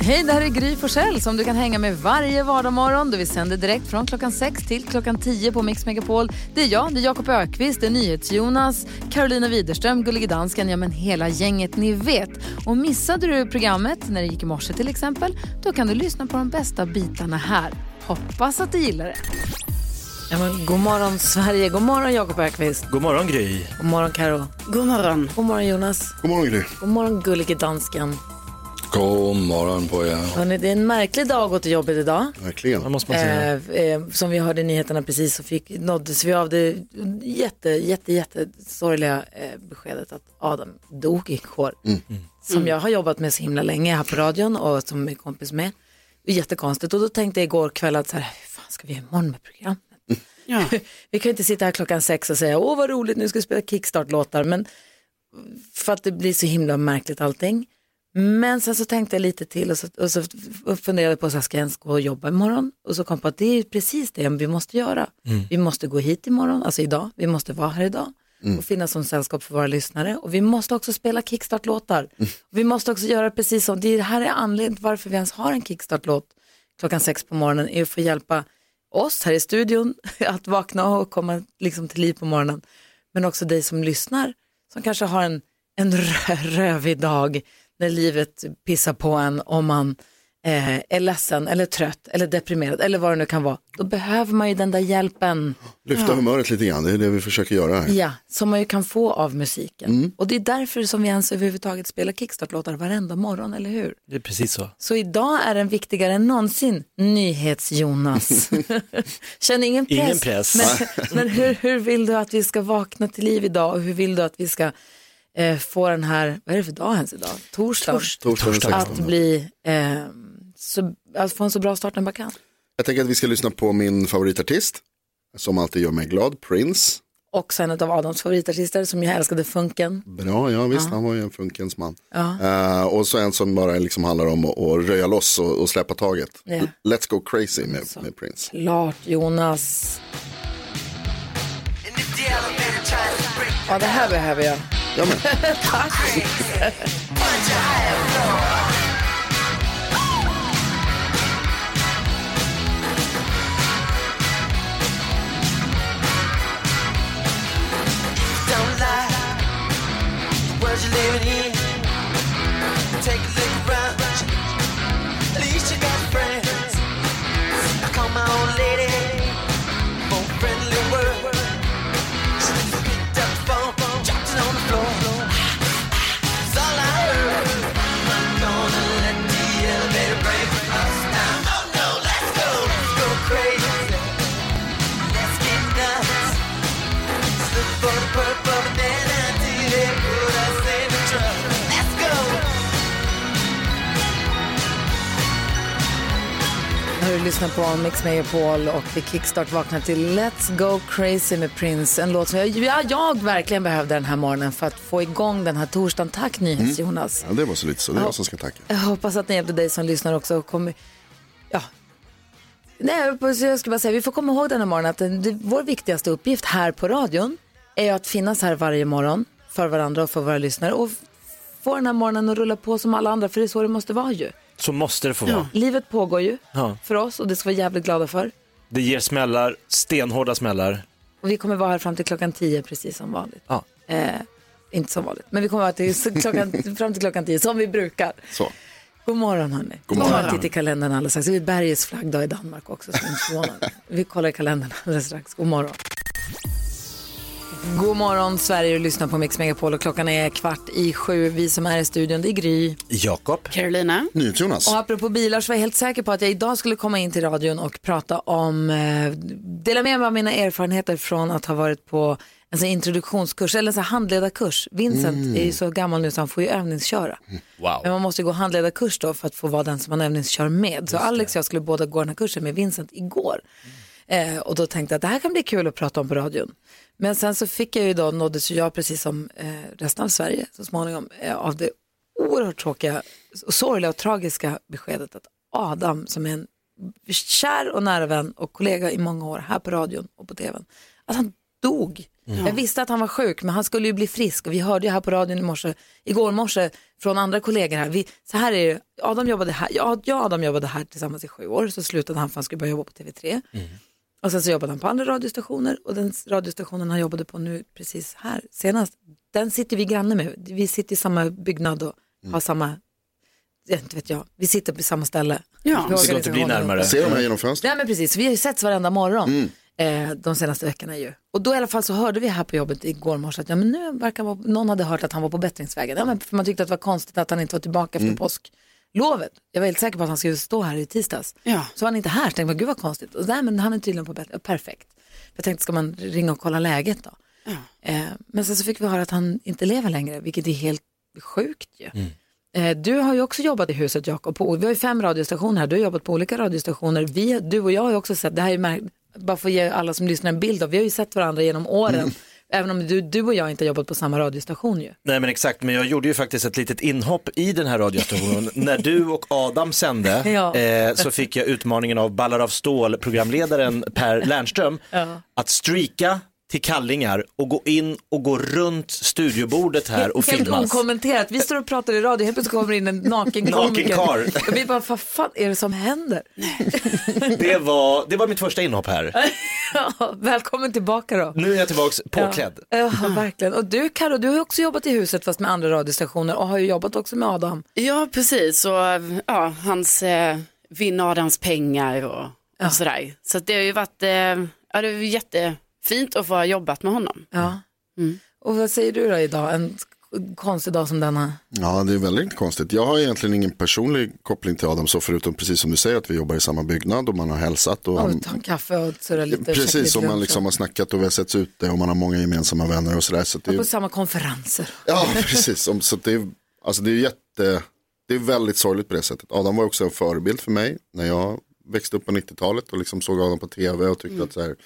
Hej, det här är Gry Forssell som du kan hänga med varje vardagsmorgon. Vi sänder direkt från klockan 6 till klockan 10 på Mix Megapol. Det är jag, det är Jakob Ökvist, det är NyhetsJonas, Carolina Widerström, Gullige Dansken, ja men hela gänget ni vet. Och missade du programmet när det gick i morse till exempel, då kan du lyssna på de bästa bitarna här. Hoppas att du gillar det. Ja, men, god morgon Sverige, god morgon Jakob Ökvist. God morgon Gry. God morgon Karo. God morgon. God morgon Jonas. God morgon Gry. God morgon Gullige Dansken. God morgon på er. Hörrni, det är en märklig dag att gå till jobbet idag. Verkligen. Vad måste man säga? Eh, eh, som vi hörde i nyheterna precis så fick, nåddes vi av det jätte, jätte, jätte sorgliga eh, beskedet att Adam dog igår. Som jag har jobbat med så himla länge här på radion och som är kompis med. Det jättekonstigt och då tänkte jag igår kväll att så här, hur fan ska vi göra imorgon med programmet? Ja. vi kan ju inte sitta här klockan sex och säga åh vad roligt nu ska vi spela kickstart-låtar men för att det blir så himla märkligt allting. Men sen så tänkte jag lite till och så, och så funderade jag på så här, ska jag ens gå och jobba imorgon? Och så kom jag på att det är precis det vi måste göra. Vi måste gå hit imorgon, alltså idag, vi måste vara här idag och finnas som sällskap för våra lyssnare. Och vi måste också spela kickstart-låtar. Vi måste också göra precis som, det här är anledningen till varför vi ens har en kickstart-låt klockan sex på morgonen, är att få hjälpa oss här i studion att vakna och komma liksom till liv på morgonen. Men också dig som lyssnar, som kanske har en, en rö- rövig dag när livet pissar på en om man eh, är ledsen eller trött eller deprimerad eller vad det nu kan vara. Då behöver man ju den där hjälpen. Lyfta humöret lite grann, det är det vi försöker göra här. Ja, som man ju kan få av musiken. Och det är därför som vi ens överhuvudtaget spelar kickstart-låtar varenda morgon, eller hur? Det är precis så. Så idag är den viktigare än någonsin, NyhetsJonas. Känner ingen press. Ingen press. Men, men hur, hur vill du att vi ska vakna till liv idag och hur vill du att vi ska eh, få den här, vad är det för dag ens idag? Torsdag. Torsdag den 16. Att bli, eh, så, att få en så bra start den bara kan. Jag tänker att vi ska lyssna på min favoritartist, som alltid gör mig glad, Prince. Också en av Adams favoritartister som jag älskade funken. Bra, ja visst, han var ju en funkens man. Ja. Eh, och så en som bara liksom handlar om att, att röja loss och, och släppa taget. Ja. Let's go crazy med, med Prince. Klart Jonas. Ja, det här behöver jag. Don't lie. The you're living in. Take a lyssnar på Mix Megapol och vi kickstart vaknar till Let's Go Crazy med Prince. En låt som jag, jag, jag verkligen behövde den här morgonen för att få igång den här torsdagen. Tack NyhetsJonas. Ja, det var så lite så, det är jag som ska tacka. Jag hoppas att ni hjälpte dig som lyssnar också. och Kommer, ja. Nej, jag skulle bara säga, vi får komma ihåg den här morgonen att det, vår viktigaste uppgift här på radion är att finnas här varje morgon för varandra och för våra lyssnare och få den här morgonen att rulla på som alla andra, för det är så det måste vara ju. Så måste det få vara. Livet pågår ju Ja. för oss och det ska vi vara jävligt glada för. Det ger smällar, stenhårda smällar. Och vi kommer vara här fram till klockan tio precis som vanligt. Ja. Eh, inte som vanligt, men vi kommer vara till, så klockan, fram till klockan tio som vi brukar. Så. God morgon hörni. God morgon. Ta en titt i kalendern alldeles strax. Det är Bergets flaggdag i Danmark också. Så inte förvånad. vi kollar i kalendern alldeles strax. God morgon. God morgon Sverige och lyssnar på Mix Megapol och klockan är kvart i sju. Vi som är i studion det är Gry. Jakob. Carolina. NyhetsJonas. Och apropå bilar så var jag helt säker på att jag idag skulle komma in till radion och prata om, eh, dela med mig av mina erfarenheter från att ha varit på en sån här introduktionskurs eller en sån här handledarkurs. Vincent är ju så gammal nu så han får ju övningsköra. Wow. Men man måste ju gå handledarkurs då för att få vara den som man övningskör med. Så Alex och jag skulle båda gå den här kursen med Vincent igår. Eh, och då tänkte jag att det här kan bli kul att prata om på radion. Men sen så fick jag ju då, nåddes jag precis som eh, resten av Sverige så småningom eh, av det oerhört tråkiga, och sorgliga och tragiska beskedet att Adam som är en kär och nära vän och kollega i många år här på radion och på tvn, att han dog. Jag visste att han var sjuk men han skulle ju bli frisk och vi hörde ju här på radion i morse, igår morse från andra kollegor här. Vi, så här är det, Adam jobbade här, jag, jag och Adam jobbade här tillsammans i sju år så slutade han för han skulle börja jobba på TV3. Och sen så jobbade han på andra radiostationer och den radiostationen han jobbade på nu precis här senast, den sitter vi granne med. Vi sitter i samma byggnad och har samma, ja, inte vet jag, vi sitter på samma ställe. Ja, det inte blir organisationen. närmare. Ser de här genom fönstret? Nej men precis, vi har ju setts varenda morgon eh, de senaste veckorna ju. Och då i alla fall så hörde vi här på jobbet igår morse att ja, men nu verkar vara, någon hade hört att han var på bättringsvägen. Ja, men för man tyckte att det var konstigt att han inte var tillbaka efter påsklovet. Jag var helt säker på att han skulle stå här i tisdags. Ja. Så var han inte här, så tänkte jag, gud vad konstigt. Och nej, men han är tydligen på bättring, perfekt. Jag tänkte, ska man ringa och kolla läget då? Eh, men sen så fick vi höra att han inte lever längre, vilket är helt sjukt ju. Eh, Du har ju också jobbat i huset Jakob, på- vi har ju fem radiostationer här, du har jobbat på olika radiostationer. Vi, du och jag har ju också sett, det här är bara för att ge alla som lyssnar en bild av, vi har ju sett varandra genom åren. Även om du, du och jag inte har jobbat på samma radiostation ju. Nej men exakt, men jag gjorde ju faktiskt ett litet inhopp i den här radiostationen. När du och Adam sände Ja. eh, så fick jag utmaningen av Ballar av stål, programledaren Per Lernström, att streaka till kallingar och gå in och gå runt studiobordet här och Helt filmas. okommenterat, vi står och pratar i radio, helt plötsligt kommer in en naken komiker. Och vi bara, vad fan är det som händer? Det var, det var mitt första inhopp här. Ja, välkommen tillbaka då. Nu är jag tillbaks påklädd. Ja, ja, verkligen. Och du Karo, du har också jobbat i huset fast med andra radiostationer och har ju jobbat också med Adam. Ja, precis. Och ja, hans eh, vinna Adams pengar och, och sådär. Så det har ju varit eh, ja, det är ju jättefint att få ha jobbat med honom. Ja. Och vad säger du då idag, en konstig dag som denna? Ja, det är väldigt konstigt. Jag har egentligen ingen personlig koppling till Adam, så förutom precis som du säger att vi jobbar i samma byggnad och man har hälsat. Och Ja, han, ta en kaffe och surra lite. och precis, lite och man liksom har snackat och vi har setts ute och man har många gemensamma vänner och sådär. Så det och... På är, samma konferenser. ja, precis. Så det är, alltså det är jätte, det är väldigt sorgligt på det sättet. Adam var också en förebild för mig när jag växte upp på 90-talet och liksom såg Adam på tv och tyckte att så här,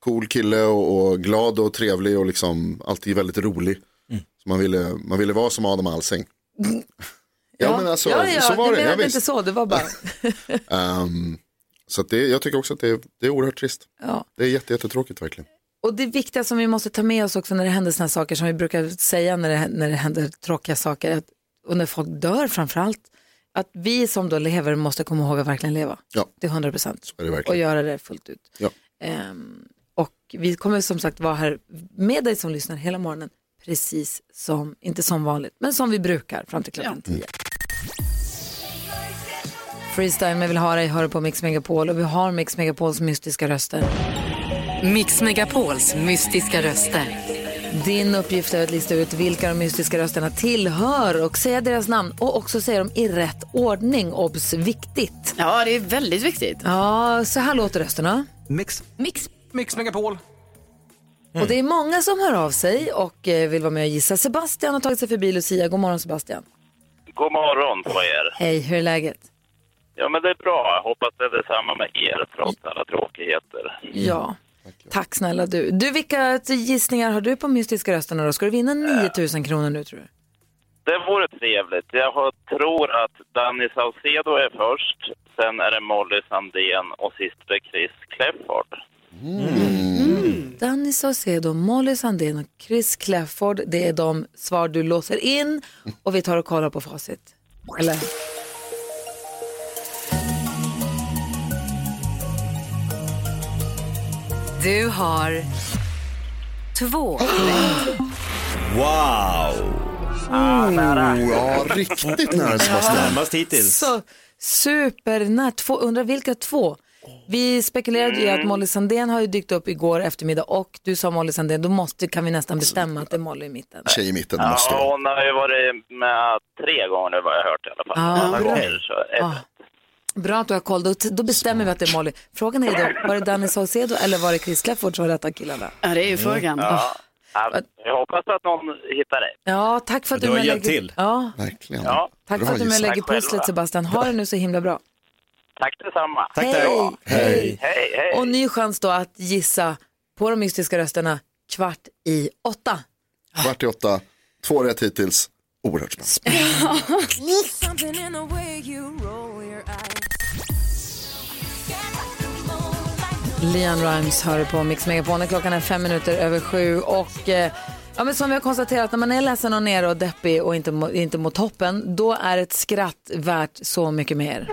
cool kille och, och glad och trevlig och liksom alltid väldigt rolig. Man ville, man ville vara som Adam Alsing. Ja, men alltså, ja, ja, så var det. Ja, visst. inte så, det var bara... Ehm, så det, jag tycker också att det är, det är oerhört trist. Ja. Det är jätte, jättetråkigt verkligen. Och det viktiga som vi måste ta med oss också när det händer sådana saker som vi brukar säga när det, när det händer tråkiga saker att, och när folk dör framför allt, att vi som då lever måste komma ihåg att verkligen leva Ja. till 100 procent är det och göra det fullt ut. Ja. Ehm, och vi kommer som sagt vara här med dig som lyssnar hela morgonen, precis som, inte som vanligt, men som vi brukar fram till klockan 10. Freestyle med Vill ha dig hör på Mix Megapol och vi har Mix Megapols mystiska röster. Mix Megapols mystiska röster. Din uppgift är att lista ut vilka de mystiska rösterna tillhör och säga deras namn och också säga dem i rätt ordning. Obs! Viktigt. Ja, det är väldigt viktigt. Ja, så här låter rösterna. Mix. Mix. Mix Megapol. Och det är många som hör av sig och eh, vill vara med och gissa. Sebastian har tagit sig förbi Lucia. God morgon Sebastian. God morgon på er. Hej, hur är läget? Ja, men det är bra. Hoppas det är detsamma med er trots alla tråkigheter. Ja. Tack snälla du. Du, vilka gissningar har du på mystiska rösterna då? Ska du vinna 9000 kronor nu tror du? Det vore trevligt. Jag har, tror att Danny Saucedo är först, sen är det Molly Sandén och sist är Chris Clefford. Danny Saucedo, Molly Sandén och Chris Clafford. Det är de svar du låser in och vi tar och kollar på facit. Eller? Du har två. Wow! Oh, ja, riktigt nära Sebastian. Närmast hittills. Så supernära. Undrar vilka två? Vi spekulerade ju att Molly Sandén har ju dykt upp igår eftermiddag och du sa Molly Sandén, då måste, kan vi nästan bestämma att det är Molly i mitten. Tjej i mitten, det måste Ja, vara. hon har ju varit med tre gånger nu vad jag har hört i alla fall. Ja, Alla bra. gånger så är Ah, bra att du har koll, då, då bestämmer vi att det är Molly. Frågan är då, var det Danny Saucedo eller var det Chris Clafford som var rätt av killarna? Ja, det är ju frågan. Ja, jag hoppas att någon hittar rätt. Ja, tack för att Du du, har med hjälpt lägger- till. Ja, Verkligen. Ja, tack Bra för att du med gissat. lägger Tack själva. pusslet Sebastian. Ha det nu så himla bra. Tack detsamma. Tack, Hej. Hej. Hej, hej. Och ny chans då att gissa på de mystiska rösterna kvart i åtta. Kvart i åtta, två rätt hittills. Oerhört spännande. Leon Rimes hör på Mix Megapol. när Klockan är fem minuter över sju. Och, eh, ja, men som vi har konstaterat, när man är ledsen och nere och deppig och inte, inte mot toppen, då är ett skratt värt så mycket mer.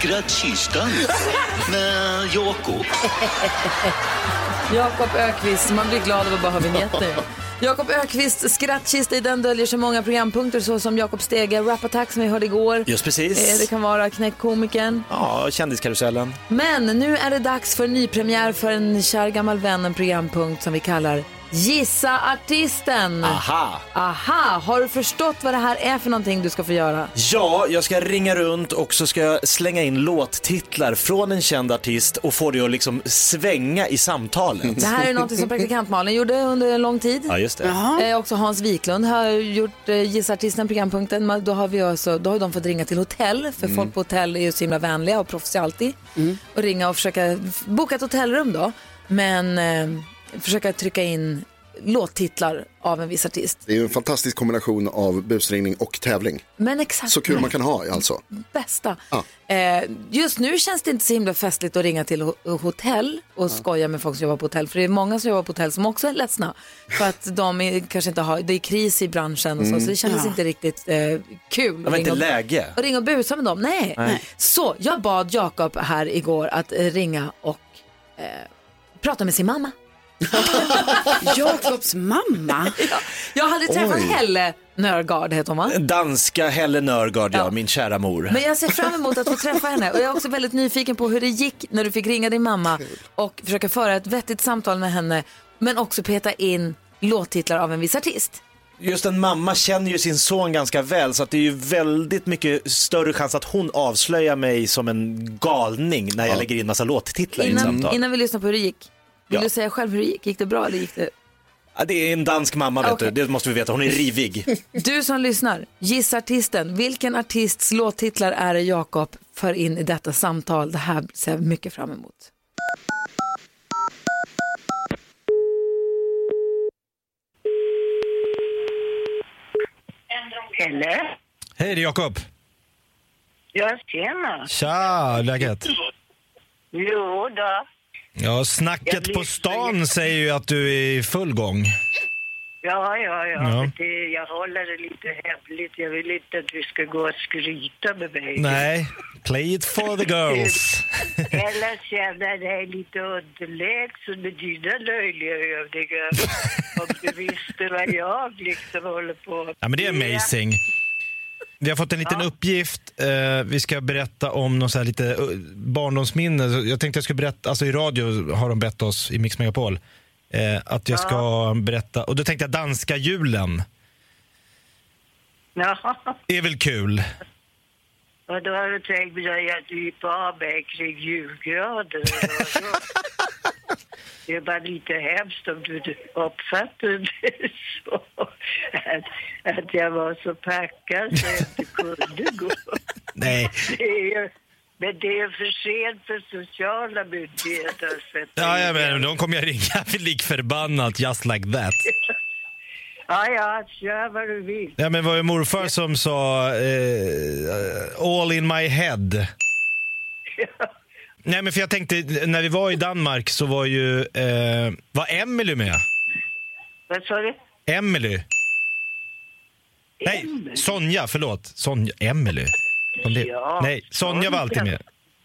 Skrattkistan med Jakob. Jakob Ökvist, man blir glad av att bara ha vignetter. Jakob Ökvist skrattkista, i den döljer sig många programpunkter såsom Jakob Stege, Rap Attack som vi hörde igår. Just precis. Eh, Det kan vara Knäck komikern. Ja, kändiskarusellen. Men nu är det dags för nypremiär för en kär gammal vän, en programpunkt som vi kallar Gissa artisten. Aha! Aha, har du förstått vad det här är för någonting du ska få göra? Ja, jag ska ringa runt och så ska jag slänga in låttitlar från en känd artist och få det att liksom svänga i samtalet. Det här är något som praktikant Malin gjorde under en lång tid. Ja, just det. Eh, också Hans Wiklund har gjort eh, Gissa artisten programpunkten. Men Då har, vi också, då har de fått ringa till hotell, för folk på hotell är ju så himla vänliga och proffsiga alltid. Och ringa och försöka boka ett hotellrum då. Men eh, försöka trycka in låttitlar av en viss artist. Det är ju en fantastisk kombination av busringning och tävling. Men exakt. Så kul man kan ha alltså. bästa. Ja. Eh, just nu känns det inte så himla festligt att ringa till ho- hotell och skoja med folk som jobbar på hotell. För det är många som jobbar på hotell som också är ledsna. För att de är, kanske inte har, det är kris i branschen och så. Så det kändes inte riktigt eh, kul. Det var inte och- läge. och ringa och busa med dem. Nej. Så jag bad Jakob här igår att ringa och eh, prata med sin mamma. Jakobs mamma. Jag hade träffat Oj. Helle Nörgaard, heter hon va? Danska Helle Nörgaard, ja, Ja. min kära mor. Men jag ser fram emot att få träffa henne och jag är också väldigt nyfiken på hur det gick när du fick ringa din mamma och försöka föra ett vettigt samtal med henne men också peta in låttitlar av en viss artist. Just en mamma känner ju sin son ganska väl så att det är ju väldigt mycket större chans att hon avslöjar mig som en galning när jag lägger in massa låttitlar i ett Innan, samtal. innan vi lyssnar på hur det gick, vill Ja. du säga själv hur det gick? Gick det bra eller gick det? Ja, det är en dansk mamma vet Okej. du, det måste vi veta, hon är rivig. Du som lyssnar, gissa artisten. Vilken artists låttitlar är det Jakob för in i detta samtal? Det här ser jag mycket fram emot. Eller? Hej, det är Jakob. Ja, tjena. Tja, läget? Jo då. Ja, snacket på stan säger ju att du är i full gång. Ja, ja, ja. Ja. Men Det, jag håller det lite hemligt. Jag vill inte att du ska gå och skryta med mig. Nej, play it for the girls. Eller känna dig lite underlägsen med dina löjliga övningar. Om du visste vad jag liksom håller på med. Ja, men det är amazing. Vi har fått en liten uppgift. Eh, vi ska berätta om någon så lite uh, barndomsminne. Jag tänkte jag skulle berätta, alltså i radio har de bett oss i Mix Megapol eh, att jag ska berätta, och då tänkte jag danska julen Ja, är väl kul? och då har du tänkt dig att mig kring julgraden. eller vadå? Det är bara lite hemskt om du uppfattade det så. Att, att jag var så packad så jag inte kunde gå. Nej. Det är, men det är för sent för sociala myndigheter att sätta Ja, ja men det. de kommer jag ringa lik förbannat just like that. Ja, ja, kör vad du vill. Ja, men det var ju morfar som sa eh, all in my head. Nej, men för jag tänkte, när vi var i Danmark så var ju, eh, var Emily med? Vad sa du? Emily? Nej, Sonja, förlåt. Sonja, Emily? Det? Ja, Nej, Sonja var alltid med.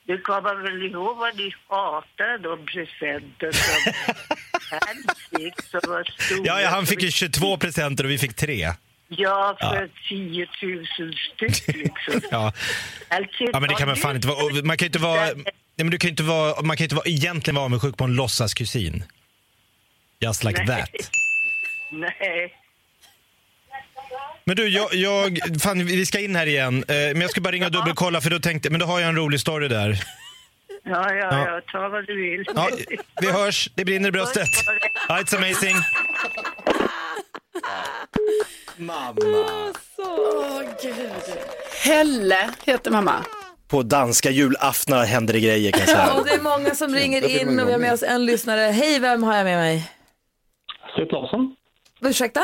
Du kommer väl ihåg vad ni hatade de presenter som han fick som var stora? Ja, ja, han fick ju 22 presenter och vi fick tre. Ja, för Ja. 10 000 styck liksom. Ja, Alltså, ja men det kan man fan inte vara. och Man kan ju inte vara, men du kan inte vara, man kan ju inte vara, egentligen vara avundsjuk på en låtsaskusin. Just like Nej. that. Nej. Men du, jag, jag, fan, vi ska in här igen. Eh, men jag ska bara ringa och dubbelkolla för då tänkte men då har jag en rolig story där. Ja, ja, Ja. ta vad du vill. Ja, vi hörs, det brinner i bröstet. Ja, it's amazing. Mamma. Helle heter mamma. På danska julaftnar händer det grejer kan jag säga. Och det är många som ringer in och vi har med oss en lyssnare. Hej, vem har jag med mig? Seth Larsson. Ursäkta?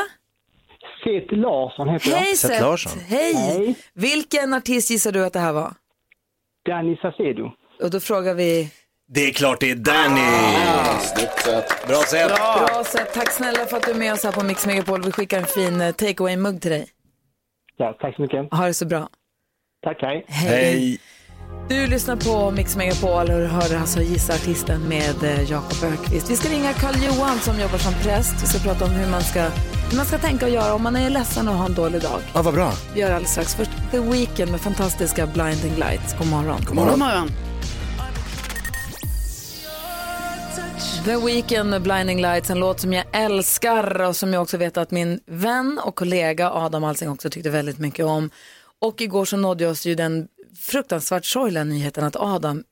Seth Larsson heter jag. Hej Seth Seth. Larsson. Hej. Hej. Vilken artist gissar du att det här var? Danny Saucedo. Och då frågar vi... Det är klart det är Danny. Bra sett. Bra sätt. Tack snälla för att du är med oss här på Mix Megapol. Vi skickar en fin eh, takeaway-mugg till dig. Ja, tack så mycket. Ha det så bra. Tack, hej. Hej. Du lyssnar på Mix Megapol och hör alltså Gissa Artisten med eh, Jakob Ökvist. Vi ska ringa Karl Johan som jobbar som präst. Vi ska prata om hur man ska, hur man ska tänka och göra om man är ledsen och har en dålig dag. Ja, vad bra. Vi gör alldeles strax. Först The Weeknd med fantastiska Blinding Lights. God morgon. God morgon. God morgon. The Weeknd med Blinding Lights, en låt som jag älskar och som jag också vet att min vän och kollega Adam Alsing också tyckte väldigt mycket om. Och igår så nådde oss ju den fruktansvärt sorgliga nyheten att Adam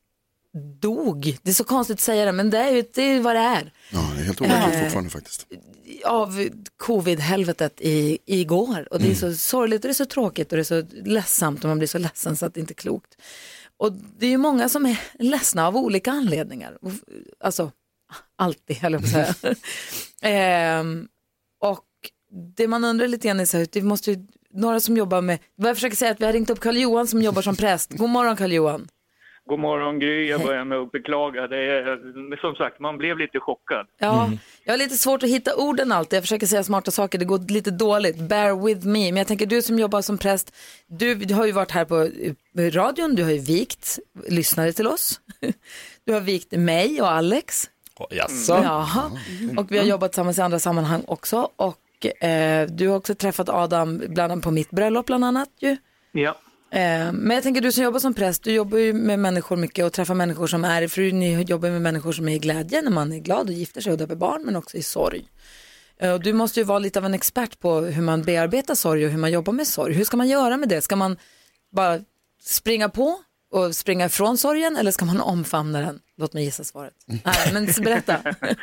dog. Det är så konstigt att säga det, men det är ju det är vad det är. Ja, det är helt overkligt Eh, fortfarande faktiskt. Av covid-helvetet i, igår. Och det är så sorgligt och det är så tråkigt och det är så ledsamt och man blir så ledsen så att det inte är klokt. Och det är ju många som är ledsna av olika anledningar. Alltså, alltid höll jag på att säga. Ehm, och det man undrar lite grann är så här, det måste ju, några som jobbar med, vad jag försöker säga att vi har ringt upp Karl Johan som jobbar som präst. God morgon Karl Johan. God morgon Gry, jag börjar med att beklaga. Det är, men som sagt, man blev lite chockad. Ja, jag har lite svårt att hitta orden alltid. Jag försöker säga smarta saker, det går lite dåligt. Bear with me. Men jag tänker du som jobbar som präst, du, du har ju varit här på eh, radion, du har ju vikt lyssnare till oss. Du har vikt mig och Alex. Jaså? Jaha. Och vi har jobbat tillsammans i andra sammanhang också. Och eh, du har också träffat Adam bland annat på mitt bröllop bland annat ju. Ja. Eh, men jag tänker du som jobbar som präst, du jobbar ju med människor mycket och träffar människor som är, för ni jobbar med människor som är i glädje när man är glad och gifter sig och döper barn, men också i sorg. Eh, och du måste ju vara lite av en expert på hur man bearbetar sorg och hur man jobbar med sorg. Hur ska man göra med det? Ska man bara springa på och springa ifrån sorgen eller ska man omfamna den? Låt mig gissa svaret. Nej, men berätta.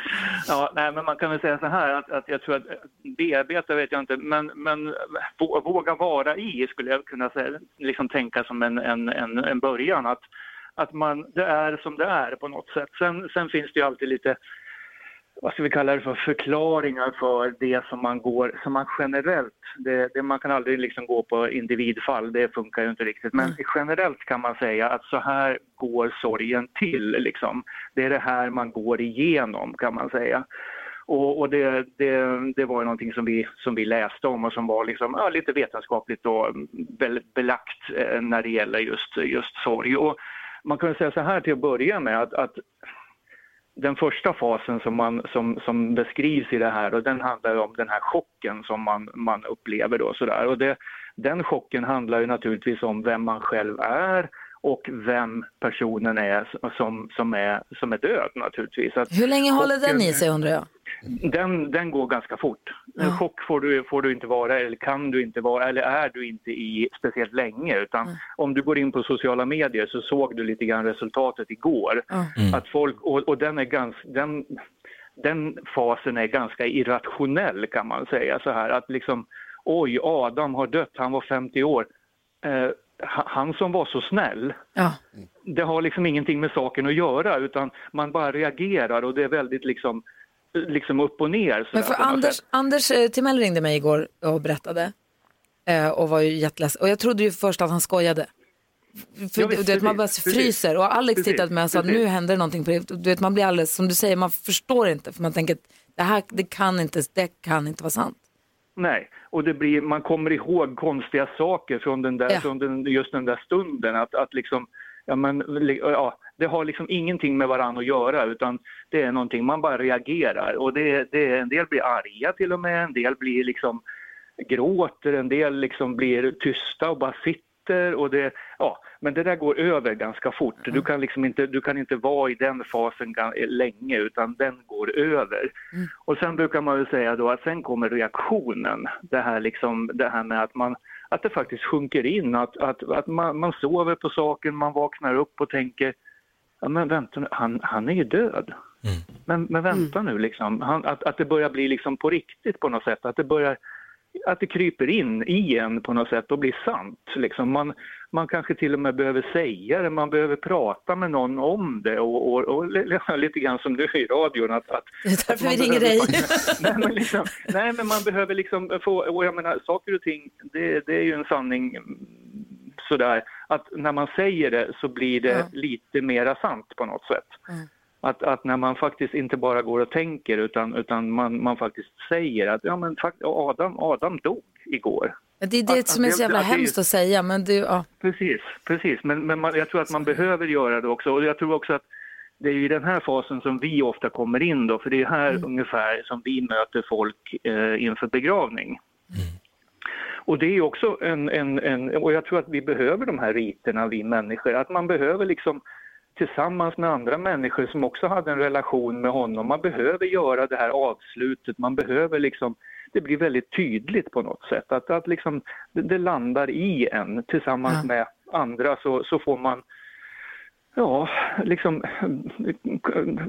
Ja, nej, men man kan väl säga så här att, att jag tror att bearbeta vet jag inte, men, men vå- våga vara i skulle jag kunna säga, liksom tänka som en, en, en, en början. Att, att man, det är som det är på något sätt. Sen, sen finns det ju alltid lite, vad ska vi kalla det för, förklaringar för det som man går, som man generellt, det, det, man kan aldrig liksom gå på individfall, det funkar ju inte riktigt. Men generellt kan man säga att så här går sorgen till liksom. Det är det här man går igenom kan man säga. Och, och det, det, det var ju någonting som vi, som vi läste om och som var liksom, ja, lite vetenskapligt be, belagt eh, när det gäller just, just sorg. Och man kan säga så här till att börja med att, att den första fasen som, man, som, som beskrivs i det här och den handlar om den här chocken som man, man upplever då sådär. Och det, den chocken handlar ju naturligtvis om vem man själv är och vem personen är som, som, är, som är död naturligtvis. Att Hur länge håller den chocken- i sig undrar jag? den, den går ganska fort. En chock får du, får du inte vara, eller kan du inte vara, eller är du inte i speciellt länge. Utan om du går in på sociala medier så såg du lite grann resultatet igår. Mm. Att folk, och, och den, är ganska, den, den fasen är ganska irrationell kan man säga. så här Att liksom, oj, Adam har dött, han var 50 år. Eh, han som var så snäll, Ja. det har liksom ingenting med saken att göra utan man bara reagerar och det är väldigt liksom, liksom upp och ner. Men för Anders, sätt. Anders eh, Timell ringde mig igår och berättade eh, och var ju jätteledsen. Och jag trodde ju först att han skojade. För Ja, du visst, vet, man bara precis, fryser och Alex precis, tittade på mig och sa precis. nu händer det någonting på det. Du vet, man blir alldeles, som du säger, man förstår inte för man tänker det här det kan inte, det kan inte vara sant. Nej, och det blir, man kommer ihåg konstiga saker från, den där, Ja. från den, just den där stunden. Att, att liksom, ja, men, ja, det har liksom ingenting med varandra att göra utan det är någonting, man bara reagerar. Och det, det, en del blir arga till och med, en del blir liksom gråter, en del liksom blir tysta och bara sitter. Och det, ja, men det där går över ganska fort. Du kan, liksom inte, du kan inte vara i den fasen ga- länge utan den går över. Och sen brukar man säga då att sen kommer reaktionen. Det här, liksom, det här med att, man, att det faktiskt sjunker in, att, att, att man, man sover på saken, man vaknar upp och tänker ja men vänta nu, han, han är ju död. Men, men vänta nu liksom, han, att, att det börjar bli liksom på riktigt på något sätt, att det börjar att det kryper in i en på något sätt och blir sant. Liksom man, man kanske till och med behöver säga det, man behöver prata med någon om det och, och, och li- lite grann som du i radion. Att, att, Det är därför vi ringer behöver dig. nej, men liksom, nej men man behöver liksom få, och jag menar saker och ting, det, det är ju en sanning sådär att när man säger det så blir det Ja. lite mera sant på något sätt. Att, att när man faktiskt inte bara går och tänker utan, utan man, man faktiskt säger att ja, men Adam, Adam dog igår. Det är det Att- som är så jävla att hemskt att säga, men det, ja. Precis, precis. Men, men man, jag tror att man behöver göra det också. Och jag tror också att det är i den här fasen som vi ofta kommer in då, för det är här ungefär som vi möter folk eh, inför begravning. Och det är också en, en, en, och jag tror att vi behöver de här riterna, vi människor, att man behöver liksom tillsammans med andra människor som också hade en relation med honom, man behöver göra det här avslutet, man behöver liksom, det blir väldigt tydligt på något sätt, att, att liksom det, det landar i en. Tillsammans med andra så, så får man Ja, liksom,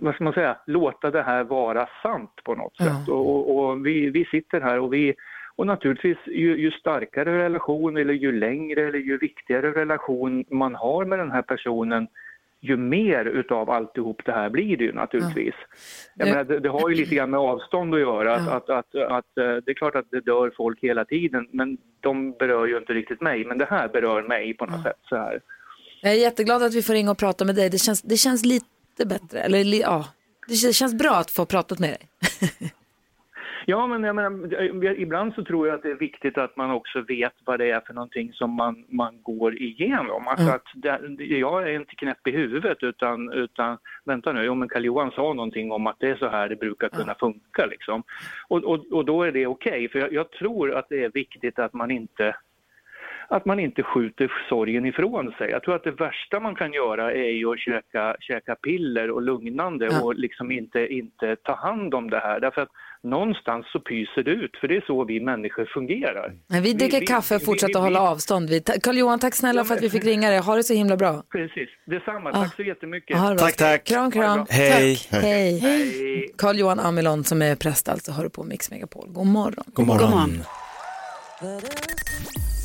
vad ska man säga, låta det här vara sant på något sätt. Och, och, och vi, vi sitter här och vi, och naturligtvis ju, ju starkare relation eller ju längre eller ju viktigare relation man har med den här personen, ju mer utav alltihop det här blir det ju naturligtvis. Nu- menar, det, det har ju lite grann med avstånd att göra. Att, att, att, att, eh, det är klart att det dör folk hela tiden, men de berör ju inte riktigt mig. Men det här berör mig på något sätt. Så här. Jag är jätteglad att vi får ringa och prata med dig. Det känns, det känns lite bättre, eller ja, det känns- känns bra att få pratat med dig. Ja, men jag menar, ibland så tror jag att det är viktigt att man också vet vad det är för någonting som man, man går igenom. Alltså Mm. att det, jag är inte knäpp i huvudet utan, utan vänta nu, jo men Karl-Johan sa någonting om att det är så här det brukar kunna funka liksom. Och, och, och då är det okej, för jag, jag tror att det är viktigt att man inte att man inte skjuter sorgen ifrån sig. Jag tror att det värsta man kan göra är ju att käka, käka piller och lugnande Ja. och liksom inte, inte ta hand om det här. Därför att någonstans så pyser det ut, för det är så vi människor fungerar. Men vi dricker vi- kaffe och vi- fortsätter vi- hålla avstånd. Vi- Carl-Johan, tack snälla för att vi fick ringa dig. Ha det så himla bra. Precis, detsamma. Tack så jättemycket. Ha det bra. Tack, tack. Kram, kram. Hej. Tack. Hej. Carl-Johan Amelon som är präst alltså, hör på Mix Megapol. God morgon. God morgon.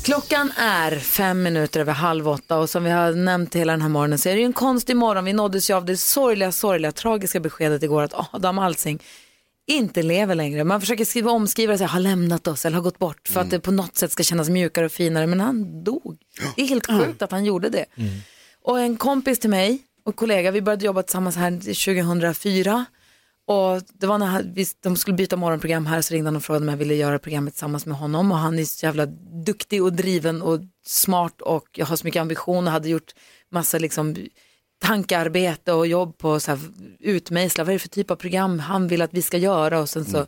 Klockan är fem minuter över halv åtta och som vi har nämnt hela den här morgonen så är det ju en konstig morgon. Vi nåddes ju av det sorgliga, sorgliga, tragiska beskedet igår att Adam Alsing inte lever längre. Man försöker skriva omskriva det så här, har lämnat oss eller har gått bort för att det på något sätt ska kännas mjukare och finare. Men han dog. Det är helt sjukt att han gjorde det. Och en kompis till mig och kollega, vi började jobba tillsammans här 2004. Och det var när han- vi, de skulle byta morgonprogram här så ringde han och frågade om jag ville göra programmet tillsammans med honom. Och han är så jävla duktig och driven och smart och jag har så mycket ambition och hade gjort massa liksom tankearbete och jobb på så här, utmejsla, vad är det för typ av program han vill att vi ska göra och sen så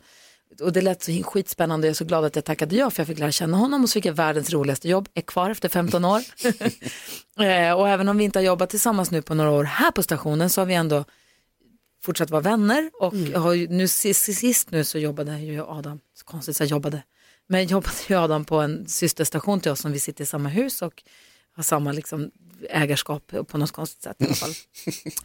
och det lät så skitspännande och jag är så glad att jag tackade ja för jag fick lära känna honom och så fick jag världens roligaste jobb, är kvar efter 15 år. eh, och även om vi inte har jobbat tillsammans nu på några år här på stationen så har vi ändå fortsatt vara vänner och jag har nu sist, sist nu så jobbade ju Adam, så konstigt så jag jobbade, men jobbade ju Adam på en systerstation till oss som vi sitter i samma hus och har samma liksom ägarskap på något konstigt sätt i alla fall.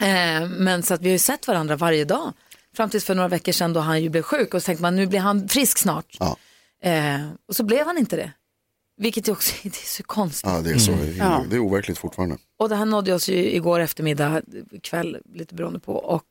eh, men så att vi har ju sett varandra varje dag fram tills för några veckor sedan då han ju blev sjuk och så tänkte man nu blir han frisk snart. Ja. Eh, och så blev han inte det. Vilket ju också det är så konstigt. Ja, det är så. Ja. Det är overkligt fortfarande. Och det här nådde oss ju igår eftermiddag, kväll, lite beroende på. Och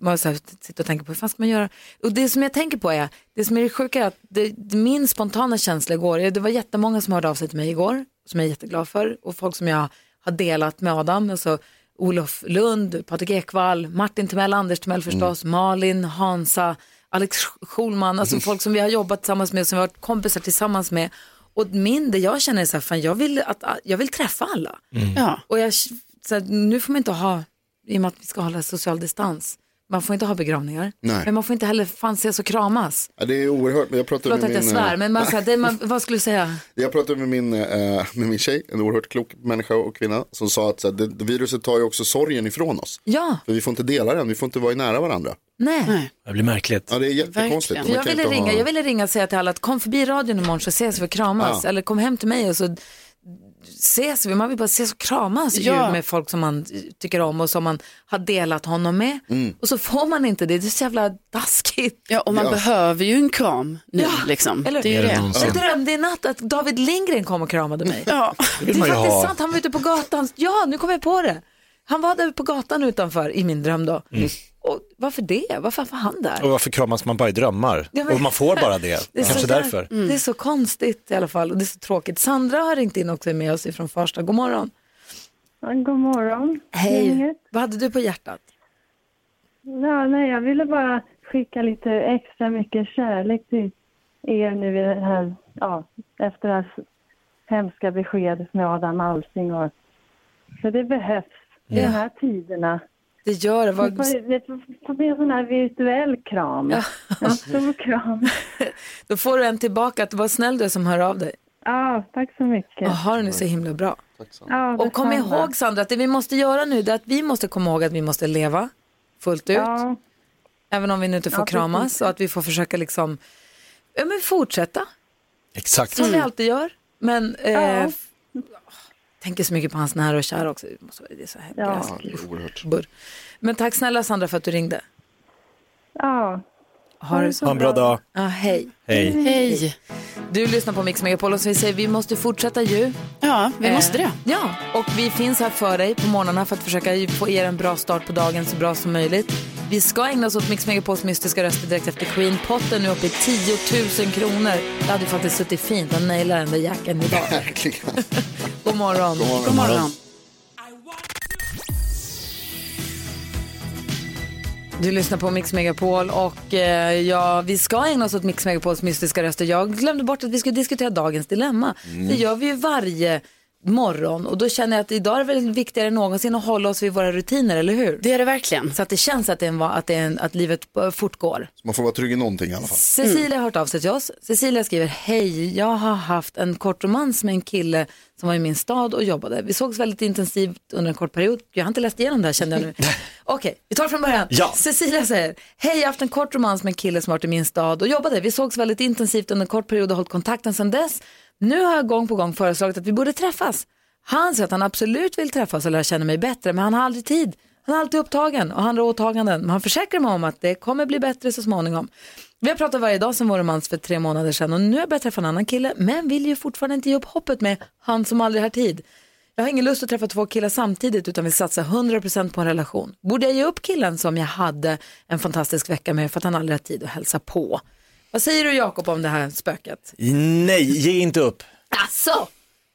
man så här, sitter och tänker på hur fan ska man göra? Och det som jag tänker på är, det som är det sjuka är att det, det, min spontana känsla igår, det var jättemånga som hörde av sig till mig igår, som jag är jätteglad för. Och folk som jag har delat med Adam, alltså Olof Lund, Patrik Ekwall, Martin Timell, Anders Timell förstås, Malin, Hansa, Alex Schulman, alltså folk som vi har jobbat tillsammans med, som vi har varit kompisar tillsammans med. Och min, det jag känner är så här, fan jag vill, att, jag vill träffa alla. Ja. Och jag, så här, nu får man inte ha, i och med att vi ska hålla social distans, man får inte ha begravningar. Nej. Men man får inte heller fan ses och kramas. Ja, det är oerhört. Men Jag pratade Förlåt med att jag min, svär, eh, men man, så här, det, man, vad skulle du säga? Jag pratade med min, eh, med min tjej, en oerhört klok människa och kvinna, som sa att så här, det, viruset tar ju också sorgen ifrån oss. Ja, För vi får inte dela den, vi får inte vara i nära varandra. nej. Det blir märkligt. Ja, det är jättekonstigt. Jag ville ringa, ha- jag ville ringa och säga till alla att kom förbi radion imorgon så ses vi och kramas. Ja. Eller kom hem till mig och så ses vi. Man vill bara ses och kramas ju Ja. med folk som man tycker om och som man har delat honom med. Mm. Och så får man inte det. Det är så jävla taskigt. Ja, och man Ja. behöver ju en kram nu liksom. eller- Det är det. Jag drömde i natt att David Lindgren kom och kramade mig. Ja. Det är faktiskt ha. sant, han var ute på gatan. Ja, nu kom jag på det. Han var där på gatan utanför i min dröm då. Mm. Och varför det? Varför var han där? Och varför kramas man bara i drömmar? Ja, men- Och man får bara det. Det är, Kanske så där- därför. det är så konstigt i alla fall och det är så tråkigt. Sandra har ringt in också med oss ifrån Farsta. God morgon. God morgon. Hej. Vad hade du på hjärtat? Ja, nej, jag ville bara skicka lite extra mycket kärlek till er nu i det här, ja, efter det här hemska beskedet med Adam Alsing. Och, för det behövs i Ja. de här tiderna. Det gör det. Vad... får bli en sån här virtuell kram. En stor kram. Då får du en tillbaka. Att Vad snäll du är som hör av dig. Ja, tack så mycket. Och har är så himla bra. Ja, Och kom detsamma. ihåg Sandra att det vi måste göra nu det är att vi måste komma ihåg att vi måste leva fullt ut. Ja. Även om vi nu inte får Ja, kramas precis. och att vi får försöka liksom ja, men fortsätta Exakt. som vi alltid gör. Men eh, Ja. Tänker så mycket på hans nära och kära också. Det måste vara- Det är så här Ja. gräsligt. Burr. Men tack snälla Sandra för att du ringde. Ja. Ha det så Ha en bra dag. Ja, hej. Hej. Hej. Du lyssnar på Mix Megapol och så vi säger vi måste fortsätta ju. Ja, vi Eh, måste det. Ja, och vi finns här för dig på morgnarna för att försöka få er en bra start på dagen så bra som möjligt. Vi ska ägna oss åt Mix Megapols mystiska röster direkt efter Queen. Potten nu uppe i 10 000 kronor. Det hade ju faktiskt suttit fint att naila den där jackan idag. Verkligen. God morgon. God morgon. God morgon. Du lyssnar på Mix Megapol och eh, ja, vi ska ägna oss åt Mix Megapols mystiska röster. Jag glömde bort att vi skulle diskutera dagens dilemma. Det gör vi ju varje morgon och då känner jag att idag är det väl viktigare än någonsin att hålla oss vid våra rutiner, eller hur? Det är det verkligen. Så att det känns att, det är att, det är en, att livet eh, fortgår. Man får vara trygg i någonting i alla fall. Cecilia har hört av sig till oss. Cecilia skriver, hej, jag har haft en kort romans med en kille som var i min stad och jobbade. Vi sågs väldigt intensivt under en kort period. Jag har inte läst igenom det här kände jag nu. Okej, vi tar det från början. Ja. Cecilia säger, hej, jag har haft en kort romans med en kille som varit i min stad och jobbade. Vi sågs väldigt intensivt under en kort period och hållit kontakten sedan dess. Nu har jag gång på gång föreslagit att vi borde träffas. Han säger att han absolut vill träffas och lära känna mig bättre, men han har aldrig tid. Han är alltid upptagen och han har åtaganden. Men han försäkrar mig om att det kommer bli bättre så småningom. Vi har pratat varje dag sedan vår romans för tre månader sedan och nu har jag börjat träffa en annan kille men vill ju fortfarande inte ge upp hoppet med han som aldrig har tid. Jag har ingen lust att träffa två killar samtidigt utan vill satsa 100% på en relation. Borde jag ge upp killen som jag hade en fantastisk vecka med för att han aldrig har tid att hälsa på? Vad säger du Jakob om det här spöket? Nej, ge inte upp. Alltså,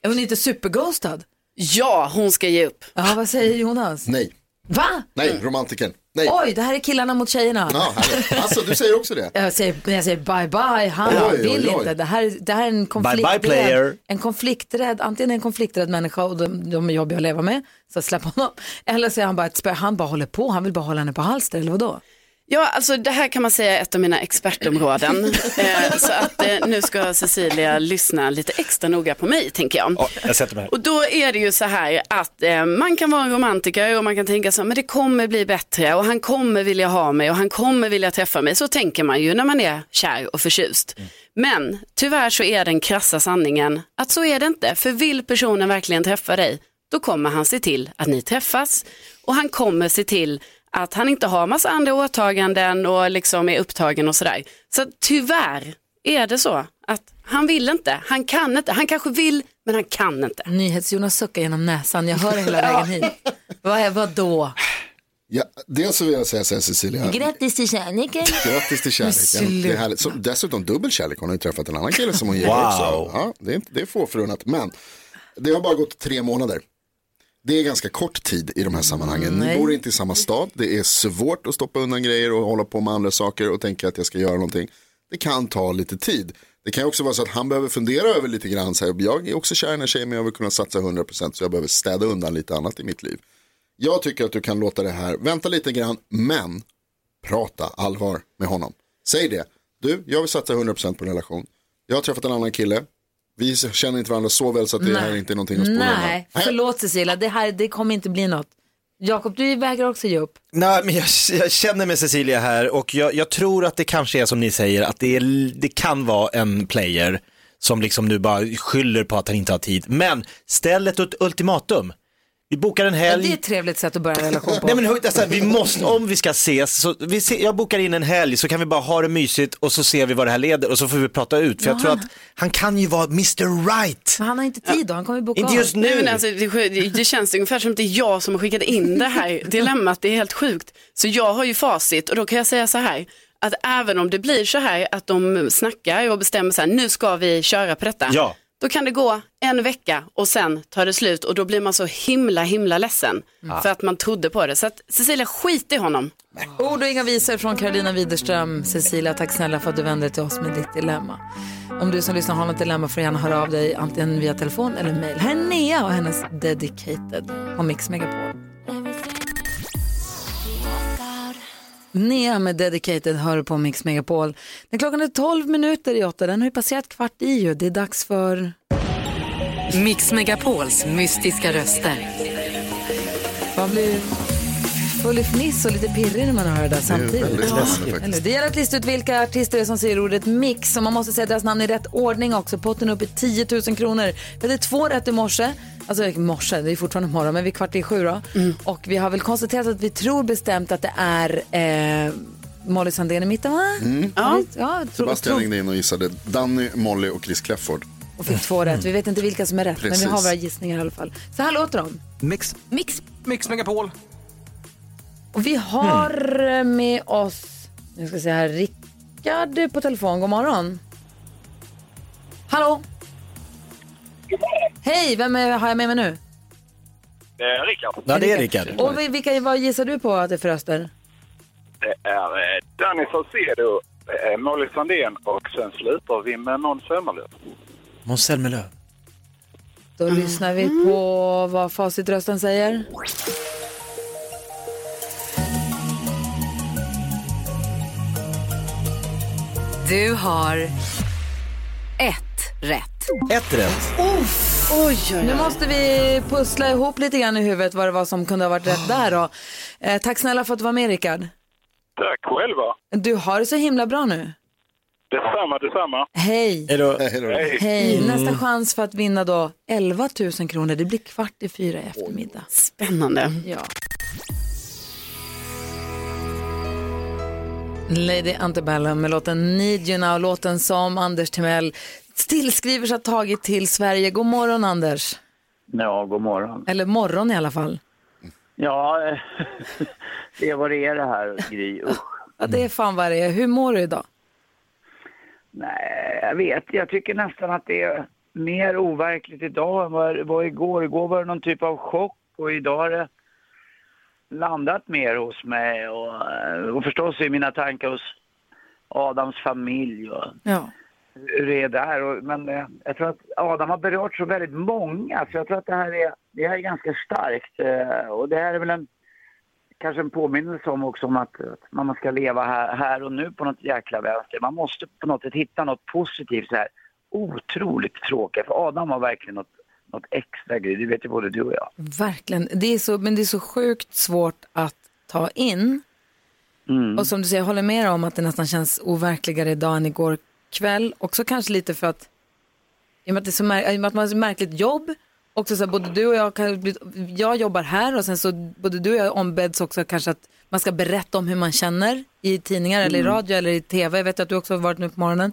är hon inte superghostad? Ja, hon ska ge upp. Ja, vad säger Jonas? Nej, Va? nej, romantiken. Nej. Oj, det här är killarna mot tjejerna. Ja, härligt. alltså, du säger också det? Jag säger, jag säger bye bye, han Oj, vill oj, oj. inte. Det här, det här är en bye, konflikträdd, player. en konflikträdd, antingen en konflikträdd människa och de, de är jobbiga att leva med, så släpp honom. Eller så är han bara ett spö, han bara håller på, han vill bara hålla henne på halster, eller vadå? Ja, alltså det här kan man säga är ett av mina expertområden. eh, så att eh, nu ska Cecilia lyssna lite extra noga på mig, tänker jag. Ja, jag sätter mig. Och då är det ju så här att eh, man kan vara en romantiker och man kan tänka så här, men det kommer bli bättre och han kommer vilja ha mig och han kommer vilja träffa mig. Så tänker man ju när man är kär och förtjust. Men tyvärr så är den krassa sanningen att så är det inte. För vill personen verkligen träffa dig, då kommer han se till att ni träffas och han kommer se till att han inte har massa andra åtaganden och liksom är upptagen och sådär. Så tyvärr är det så att han vill inte, han kan inte, han kanske vill men han kan inte. NyhetsJonas suckar genom näsan, jag hör det hela vägen hit. Vad är, vadå? Ja, dels så vill jag säga så här Cecilia. Grattis till kärleken. Grattis till kärleken. Det är härligt. Så, dessutom dubbel kärlek. Hon har ju träffat en annan kille som hon gillar Wow. också. Ja, det, är, inte- det är få förunnat. Men det har bara gått tre månader. Det är ganska kort tid i de här sammanhangen. Ni Nej. bor inte i samma stad. Det är svårt att stoppa undan grejer och hålla på med andra saker och tänka att jag ska göra någonting. Det kan ta lite tid. Det kan också vara så att han behöver fundera över lite grann. Så här, jag är också kär i den här tjejen men jag vill kunna satsa 100% så jag behöver städa undan lite annat i mitt liv. Jag tycker att du kan låta det här, vänta lite grann, men prata allvar med honom. Säg det. Du, jag vill satsa 100% på en relation. Jag har träffat en annan kille. Vi känner inte varandra så väl så att det här inte är någonting att spola Nej, undan. förlåt Cecilia, det här det kommer inte bli något. Jakob, du vägrar också ge upp. Nej, men jag, jag känner med Cecilia här och jag, jag tror att det kanske är som ni säger, att det, är, det kan vara en player som liksom nu bara skyller på att han inte har tid. Men ställ ett ult- ultimatum. Vi bokar en Ja, helg. det är ett trevligt sätt att börja en relation på. Nej men hör- alltså, vi måste, om vi ska ses, så vi se, jag bokar in en helg så kan vi bara ha det mysigt och så ser vi vad det här leder och så får vi prata ut. För jag Ja. tror att han kan ju vara Mr Right. Men han har inte tid då, han kommer ju boka Inte av. just nu. Nej, men alltså, det, det- det känns ungefär som att det är jag som har skickat in det här dilemmat. Det är helt sjukt. Så jag har ju facit och då kan jag säga så här. Att även om det blir så här att de snackar och bestämmer så här, nu ska vi köra på detta. Ja. Då kan det gå en vecka och sen tar det slut och då blir man så himla himla ledsen. Ja. För att man trodde på det. Så att Cecilia, skit i honom. Ord och inga visor från Carolina Widerström. Cecilia, tack snälla för att du vände dig till oss med ditt dilemma. Om du som lyssnar har något dilemma får du gärna höra av dig antingen via telefon eller mejl. Här är Nea och hennes Dedicated på Mix Megapol. Nea med Dedicated hör på Mix Megapol. När klockan är 12 minuter i åtta, den har ju passerat kvart i ju. Det är dags för... Mix Megapols mystiska röster. Man blir full i fniss och lite pirrig när man hör det där samtidigt. läskigt faktiskt. Eller, Det gäller att lista ut vilka artister det är som säger ordet mix. Och man måste säga deras namn i rätt ordning också. Potten upp i 10 000 kronor. Vi hade två rätt i morse. Alltså i morse, det är fortfarande morgon, men vi är kvart i sju då. Och vi har väl konstaterat att vi tror bestämt att det är eh, Molly Sandén i mitten va? Mm. Ja. ja tro, Sebastian tro, ringde in och gissade Danny, Molly och Chris Clefford. och fick två rätt. Vi vet inte vilka som är rätt, men vi har Precis. våra gissningar i alla fall. Så här låter de. Mix. Mix. Mix Megapol. Och vi har eh, med oss, nu ska se här, Rickard på telefon. God morgon. Hallå? Hej, vem är, har jag med mig nu? Det är Rickard. Ja, det är Rickard. Och vi- vilka, vad gissar du på att det är för röster? Det är eh, Danny Saucedo, eh, Molly Sandén och sen slutar vi med Måns Zelmerlöw. Måns Zelmerlöw. Då lyssnar vi på vad facitrösten säger. Du har ett rätt. Ett rätt. Oj, Nu måste vi pussla ihop lite grann i huvudet vad det var som kunde ha varit rätt där då. Eh, tack snälla för att du var med Rickard. Tack själva. Du har det så himla bra nu. Detsamma, detsamma. Hej. Hej då. Hej. Hej, nästa chans för att vinna då 11 000 kronor. Det blir kvart i fyra i eftermiddag. Spännande. Ja. Lady Antebellum med låten Need You Now, låten som Anders Timell tillskriver sig ha tagit till Sverige. God morgon Anders. Ja, god morgon. Eller morgon i alla fall. Ja, det är vad det är det här, Gry. Usch. Ja, det är fan vad det är. Hur mår du idag? Nej, jag vet. Jag tycker nästan att det är mer overkligt idag än vad det var igår. Igår var det någon typ av chock och idag har det landat mer hos mig och, eh, och förstås i mina tankar hos Adams familj och Ja. hur det är där. Och, men eh, jag tror att Adam har berört så väldigt många så jag tror att det här är, det här är ganska starkt. Eh, och det här är väl en, kanske en påminnelse om också om att, att man ska leva här, här och nu på något jäkla vänster. Man måste på något sätt hitta något positivt så här otroligt tråkigt. För Adam har verkligen något, något extra grej, det vet ju både du och jag. Verkligen. Det är så, men det är så sjukt svårt att ta in. Mm. Och som du säger, jag håller med om att det nästan känns overkligare idag än igår kväll. Också kanske lite för att, i och med att, det är så mär- att man har så märkligt jobb, också så här, både du och jag, kan, jag jobbar här och sen så både du och jag ombeds också kanske att man ska berätta om hur man känner i tidningar eller i Mm. radio eller i tv. Jag vet att du också har varit nu på morgonen.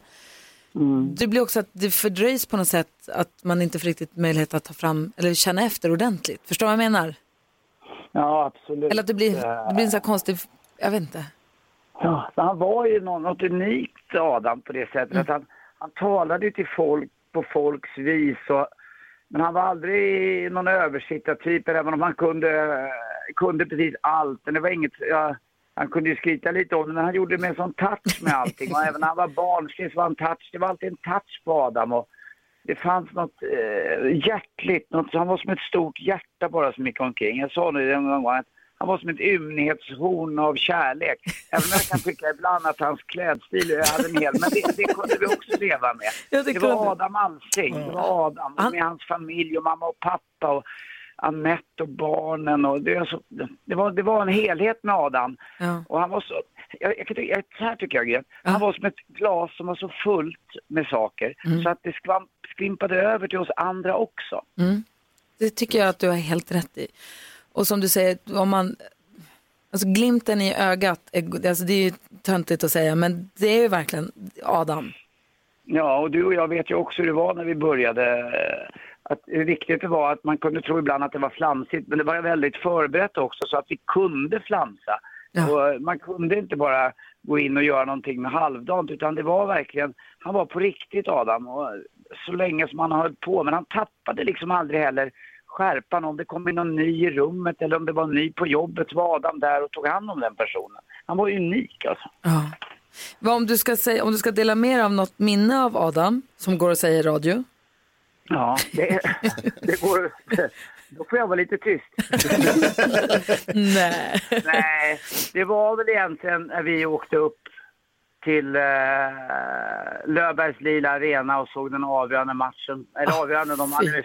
Mm. Det blir också att det fördröjs på något sätt att man inte får riktigt möjlighet att ta fram eller känna efter ordentligt. Förstår du vad jag menar? Ja, absolut. Eller att det blir, det blir en sån här konstig, jag vet inte. Ja, han var ju något unikt Adam på det sättet att han, han talade till folk på folks vis och, men han var aldrig någon översittartyp även om han kunde, kunde precis allt. Men det var inget, ja, han kunde ju skryta lite om det men han gjorde det med en sån touch med allting och även när han var barnslig så var han touch, det var alltid en touch på Adam och det fanns något eh, hjärtligt, något, han var som ett stort hjärta bara som gick omkring. Jag sa det en gång att han var som ett ymnighetshorn av kärlek. Även om jag kan tycka ibland att hans klädstil hade en hel, men det, det kunde vi också leva med. Ja, det det, var. Adam Alsing, det var Adam med hans familj och mamma och pappa och Annette och barnen och det, är så, det, var, det var en helhet med Adam. Ja. Och han var så, jag, jag, jag, så här tycker jag Gret. han var som ett glas som var så fullt med saker Mm. så att det skvamp, skvimpade över till oss andra också. Mm. det tycker jag att du har helt rätt i. Och som du säger, om man, alltså glimten i ögat, är, alltså det är ju töntigt att säga, men det är ju verkligen Adam. Ja, och du och jag vet ju också hur det var när vi började. Att det var att man kunde tro ibland att det var flamsigt, men det var väldigt förberett också så att vi kunde flamsa. Och eh, man kunde inte bara gå in och göra någonting med halvdant, utan det var verkligen, han var på riktigt Adam. Och så länge som han hållit på, men han tappade liksom aldrig heller skärpan. Om det kom in någon ny i rummet eller om det var ny på jobbet så var Adam där och tog hand om den personen. Han var unik alltså. Vad om du ska, säga, om du ska dela mer av något minne av Adam, som går att säga i radio? Ja, det, det går... Då får jag vara lite tyst. Nej. Nej, det var väl egentligen när vi åkte upp till eh, Löfbergs Lila Arena och såg den avgörande matchen. Eller avgörande, de hade med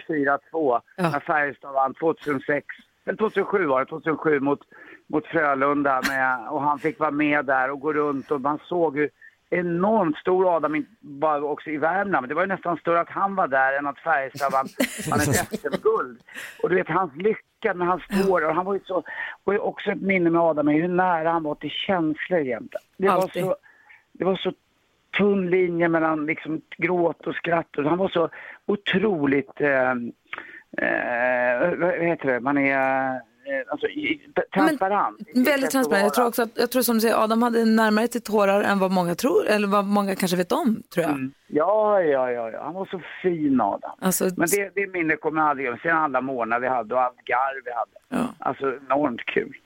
4-2 när Färjestad vann 2006. Eller 2007 var det, 2007 mot, mot Frölunda. Med, och han fick vara med där och gå runt och man såg hur enormt stor Adam, bara också i Värmland, men det var ju nästan större att han var där än att Färjestad vann, vann ett SM-guld. Och du vet hans lycka när han står och han var ju så, och också ett minne med Adam hur nära han var till känslor jämt. Det var så, det var så tunn linje mellan liksom gråt och skratt. Och han var så otroligt, eh, eh, vad heter det, man är alltså, i- transparent. sätt Väldigt transparent. Jag tror också att, jag tror som du säger, Adam hade närmare till tårar än vad många tror, eller vad många kanske vet om, tror jag. Ja, ja, ja, ja. Han var så fin Adam. Alltså, Men det, det minnet kommer jag aldrig glömma. Sen alla månader vi hade och allt garv vi hade. Alltså enormt kul.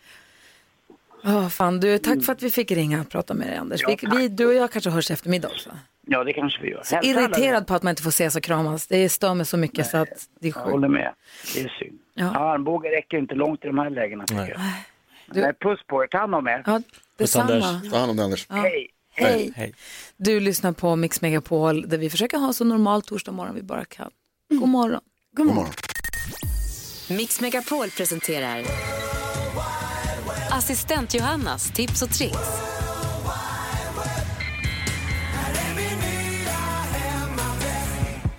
Ja, fan, du, tack för att vi fick ringa och prata med dig, Anders. Ja, vi, vi, du och jag kanske hörs i eftermiddag också. Ja, det kanske vi gör. Så irriterad på att man inte får ses och kramas. Det stör mig så mycket så att det är Jag sjukt. håller med. Det är synd. Ja. Armbågen räcker inte långt i de här lägena tycker jag. Du- Nej, puss på er. Ta hand om er. Ja, detsamma. Ta hand om dig Anders. Ja. Hej. Du lyssnar på Mix Megapol där vi försöker ha så normal torsdag morgon vi bara kan. God morgon. God morgon. Mix Megapol presenterar Assistent Johannas tips och tricks.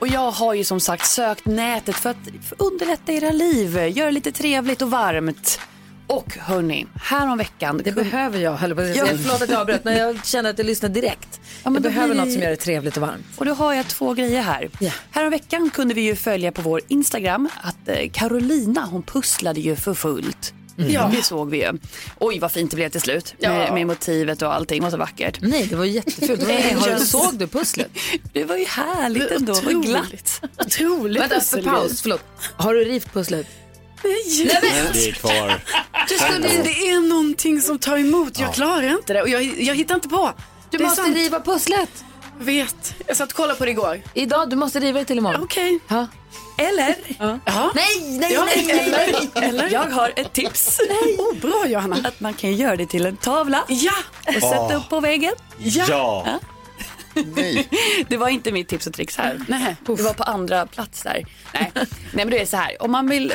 Och jag har ju som sagt sökt nätet för att underlätta era liv, göra det lite trevligt och varmt. Och hörni, här om veckan. Det behöver jag, höll på att säga. Ja. Förlåt att jag avbröt, men jag känner att jag lyssnar direkt. Ja, jag behöver blir- något som gör det trevligt och varmt. Och då har jag två grejer här. Här om veckan kunde vi ju följa på vår Instagram att eh, Carolina hon pusslade ju för fullt. Mm. Ja. Det såg vi ju. Oj vad fint det blev till slut med, Ja. med motivet och allting. Var så vackert. Nej, det var jättefult. Det var- Nej, har du- jag- såg du pusslet? Det var ju härligt ändå. Det var Otroligt. glatt. Otroligt Vänta, för paus, förlåt. Har du rivit pusslet? Nej, Det är kvar. Det är någonting som tar emot. Jag klarar inte det och jag, jag hittar inte på. Du Det måste sant. riva pusslet. Vet. Jag satt och kollade på det igår. Idag, du måste riva det till imorgon. Okej. Ja. Eller? Ja. Ja. Nej, nej, Ja, nej, nej, nej. eller? Jag har ett tips. Nej. Oh, bra Johanna. Att man kan göra det till en tavla. Ja. Och sätta Ah. upp på väggen. Ja. Nej. Det var inte mitt tips och tricks här. Nej. Det var på andra plats där. Nej. Nej men det är så här. Om man vill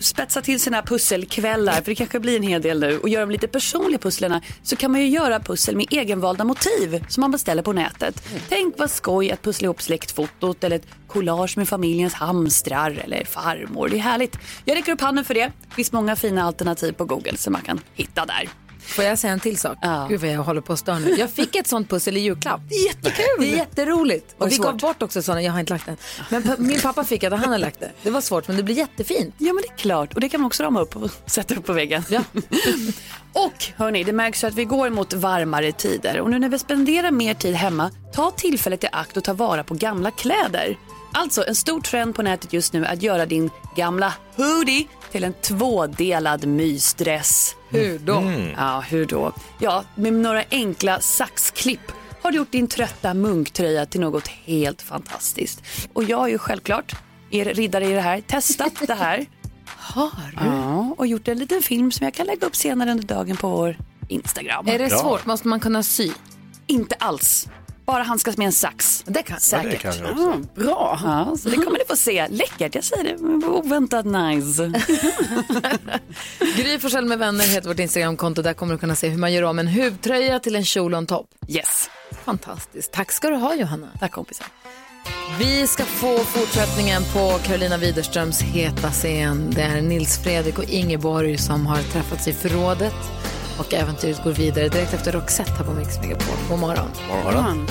spetsa till sina pusselkvällar, för det kanske blir en hel del nu, och göra de lite personliga pusslerna så kan man ju göra pussel med egenvalda motiv som man beställer på nätet. Tänk vad skoj att pussla ihop släktfotot eller ett collage med familjens hamstrar eller farmor. Det är härligt. Jag räcker upp handen för det. Det finns många fina alternativ på Google som man kan hitta där. Får jag säga en till sak? Gud vad jag håller på att störa nu. Jag fick ett sånt pussel i julklapp. Jättekul. Det är jätteroligt. Och vi gav svårt? bort också sådana, jag har inte lagt den. Men pa- min pappa fick det och han har lagt det. Det var svårt men det blir jättefint. Ja men det är klart och det kan man också rama upp och sätta upp på väggen. Ja. och hörni, det märks ju att vi går mot varmare tider och nu när vi spenderar mer tid hemma, ta tillfället i akt och ta vara på gamla kläder. Alltså en stor trend på nätet just nu är att göra din gamla hoodie till en tvådelad mysdress. Hur då? Mm. Ja, hur då? Ja, med några enkla saxklipp har du gjort din trötta munktröja till något helt fantastiskt. Och jag har ju självklart, er riddare i det här, testat det här. Har du? Ja, och gjort en liten film som jag kan lägga upp senare under dagen på vår Instagram. Är det svårt? Måste man kunna sy? Inte alls. Bara handskas med en sax. Det kan Säkert. Ja, det kan jag också. Mm, bra. Ja, så det kommer ni få se. Läckert, jag säger det. Oväntat nice. Gry Forssell med vänner heter vårt Instagramkonto. Där kommer du kunna se hur man gör om en huvtröja till en kjol och en topp. Yes. Fantastiskt. Tack ska du ha Johanna. Tack kompisar. Vi ska få fortsättningen på Carolina Widerströms heta scen. Det är Nils Fredrik och Ingeborg som har träffats i förrådet. Och äventyret går vidare direkt efter Roxette här på Mix Megapol. God morgon. morgon.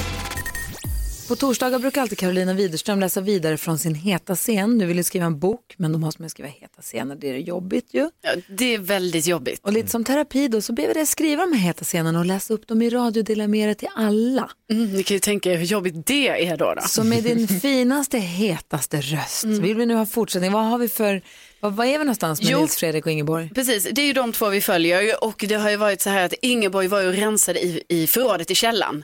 På torsdagar brukar alltid Carolina Widerström läsa vidare från sin heta scen. Nu vill ju skriva en bok, men då måste man skriva heta scener. Det är jobbigt ju. Ja, det är väldigt jobbigt. Och lite som terapi då så ber vi dig skriva de här heta scenerna och läsa upp dem i radio och dela med er till alla. Mm, ni kan ju tänka er hur jobbigt det är då. då. Så med din finaste, hetaste röst vill vi nu ha fortsättning. Vad har vi för, vad, vad är vi någonstans med Jo. Nils Fredrik och Ingeborg? Precis, det är ju de två vi följer och det har ju varit så här att Ingeborg var ju och rensade i, i förrådet i källaren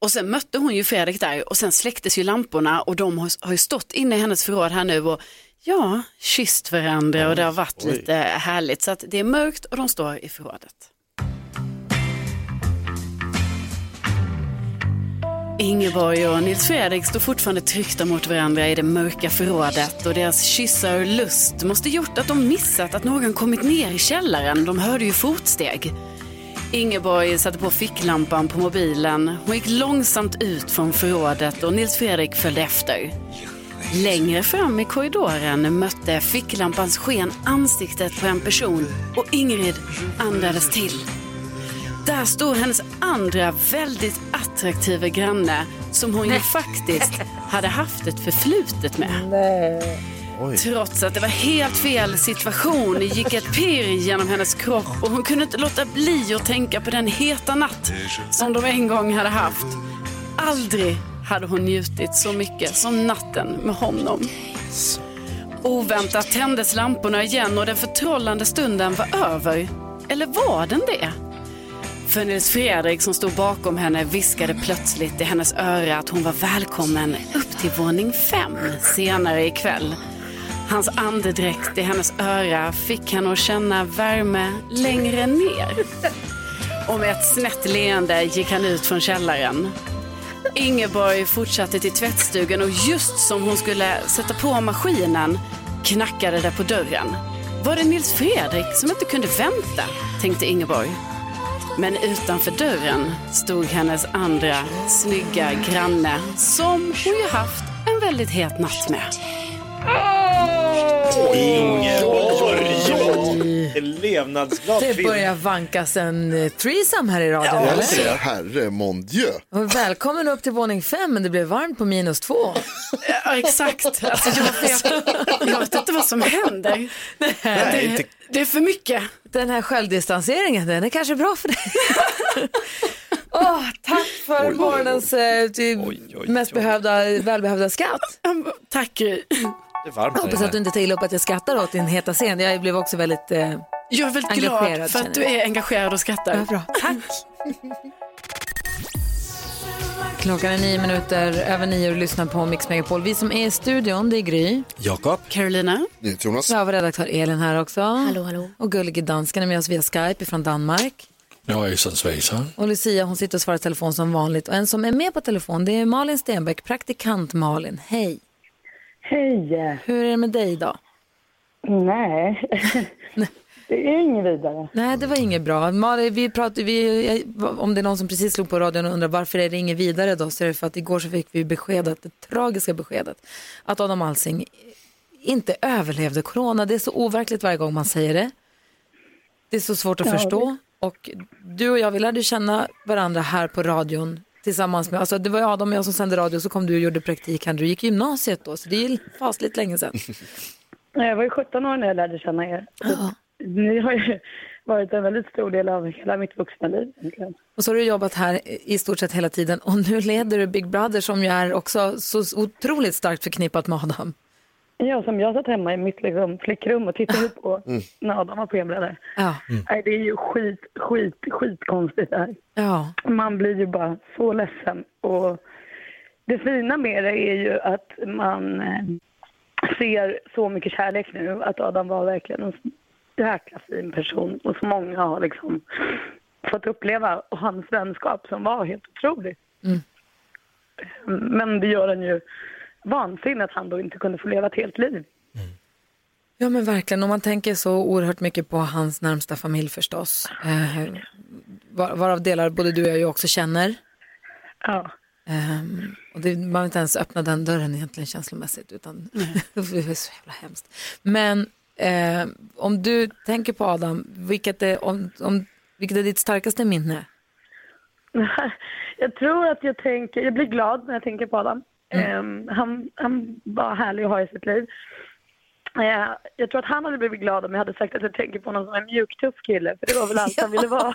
och sen mötte hon ju Fredrik där och sen släcktes ju lamporna och de har, har ju stått inne i hennes förråd här nu och ja, kysst varandra och det har varit Oj. lite härligt så att det är mörkt och de står i förrådet. Ingeborg och Nils Fredrik står fortfarande tryckta mot varandra i det mörka förrådet och deras kyssar och lust måste gjort att de missat att någon kommit ner i källaren. De hörde ju fotsteg. Ingeborg satte på ficklampan på mobilen. Hon gick långsamt ut från förrådet och Nils Fredrik följde efter. Längre fram i korridoren mötte ficklampans sken ansiktet på en person och Ingrid andades till. Där stod hennes andra väldigt attraktiva granne som hon ju faktiskt hade haft ett förflutet med. Trots att det var helt fel situation gick ett pirr genom hennes kropp och hon kunde inte låta bli att tänka på den heta natt som de en gång hade haft. Aldrig hade hon njutit så mycket som natten med honom. Oväntat tändes lamporna igen och den förtrollande stunden var över. Eller var den det? För Nils Fredrik som stod bakom henne viskade plötsligt i hennes öra att hon var välkommen upp till våning fem senare ikväll. Hans andedräkt i hennes öra fick henne att känna värme längre ner. Och med ett snett leende gick han ut från källaren. Ingeborg fortsatte till tvättstugan och just som hon skulle sätta på maskinen knackade det på dörren. Var det Nils Fredrik som inte kunde vänta, tänkte Ingeborg. Men utanför dörren stod hennes andra snygga granne som hon ju haft en väldigt het natt med. Ingeborg! Levnadsglad Det börjar vankas en eh, threesome här i radion, eller? Herre mon dieu. Och Välkommen upp till våning fem, men det blev varmt på minus två. Ja, exakt. Alltså, jag, vet, jag vet inte vad som händer. det, inte- det är för mycket. Den här självdistanseringen, den är kanske bra för dig. Åh, tack för morgonens eh, ty- mest behövda, välbehövda skratt. Tack. Det är varmt Jag hoppas att du inte tar illa upp att jag skrattar åt din heta scen. Jag blev också väldigt eh, Jag är väldigt engagerad. glad för att du jag. är engagerad och skrattar. Ja, bra. Tack. Klockan är nio minuter över nio och lyssnar på Mix Megapol. Vi som är i studion, det är Gry. Jakob. Carolina. Jonas. Jag har redaktör Elin här också. Hallå, hallå. Och gullige dansken är med oss via Skype från Danmark. Ja, hejsan svejsan. Och Lucia hon sitter och svarar i telefon som vanligt. Och en som är med på telefon det är Malin Stenbeck, praktikant Malin. Hej. Hej. Hur är det med dig idag? Nej, det är inget vidare. Nej, det var inget bra. Malin, vi pratade, vi, om det är någon som precis slog på radion och undrar varför är det inget vidare då, så är det för att igår så fick vi beskedet, det tragiska beskedet, att Adam Alsing inte överlevde corona. Det är så overkligt varje gång man säger det. Det är så svårt att Ja, förstå. Och du och jag, vi lärde känna varandra här på radion tillsammans med, alltså det var Adam och jag som sände radio, så kom du och gjorde praktik här. Du gick gymnasiet då, så det är fasligt länge sedan. Jag var ju 17 år när jag lärde känna er. Ni har ju varit en väldigt stor del av hela mitt vuxna liv. egentligen. Och så har du jobbat här i stort sett hela tiden och nu leder du Big Brother som ju är också så otroligt starkt förknippat med Adam. Ja, som jag satt hemma i mitt liksom, flickrum och tittade på när Adam var programledare. Ja. Nej, det är ju skit, skit, skitkonstigt det här. Ja. Man blir ju bara så ledsen. Och det fina med det är ju att man eh, ser så mycket kärlek nu. Att Adam var verkligen en jäkla fin person. Och så många har liksom fått uppleva och hans vänskap som var helt otrolig. Mm. Men det gör en ju vansinnig att han då inte kunde få leva ett helt liv. Ja men verkligen, om man tänker så oerhört mycket på hans närmsta familj förstås. Eh, var- varav delar både du och jag ju också känner. Ja. Ehm, och det, man vill inte ens öppna den dörren egentligen känslomässigt utan det är så jävla hemskt. Men eh, om du tänker på Adam, vilket är, om, om, vilket är ditt starkaste minne? Jag tror att jag tänker, jag blir glad när jag tänker på Adam. Ehm, han, han var härlig att ha i sitt liv. Eh, jag tror att han hade blivit glad om jag hade sagt att jag tänker på någon som en mjuktuff kille, för det var väl allt han ville vara.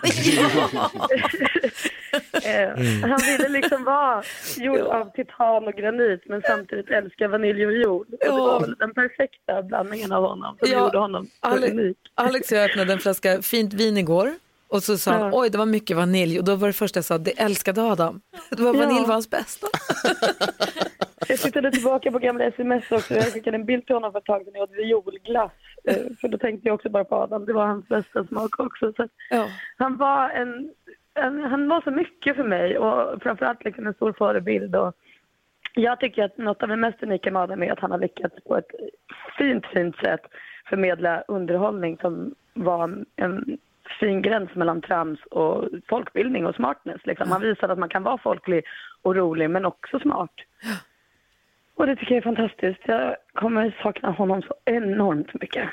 eh, han ville liksom vara gjord av titan och granit men samtidigt älska vanilj och jord. Det var väl den perfekta blandningen av honom som Ja, gjorde honom så Ale- unik. Alex och jag öppnade en flaska fint vin igår och så sa han, oj det var mycket vanilj och då var det första jag sa, det älskade Adam. Det var Ja. vanilj var hans bästa. Jag tittade tillbaka på gamla sms också. Jag skickade en bild till honom för ett tag sedan jag åt violglass. Eh, För då tänkte jag också bara på Adam. Det var hans bästa smak också. Så att Han var en, en, han var så mycket för mig och framförallt liksom en stor förebild. Och jag tycker att något av det mest unika med Adam är att han har lyckats på ett fint, fint sätt förmedla underhållning som var en, en fin gräns mellan trams och folkbildning och smartness. Liksom. Han visade att man kan vara folklig och rolig men också smart. Och det tycker jag är fantastiskt. Jag kommer sakna honom så enormt mycket.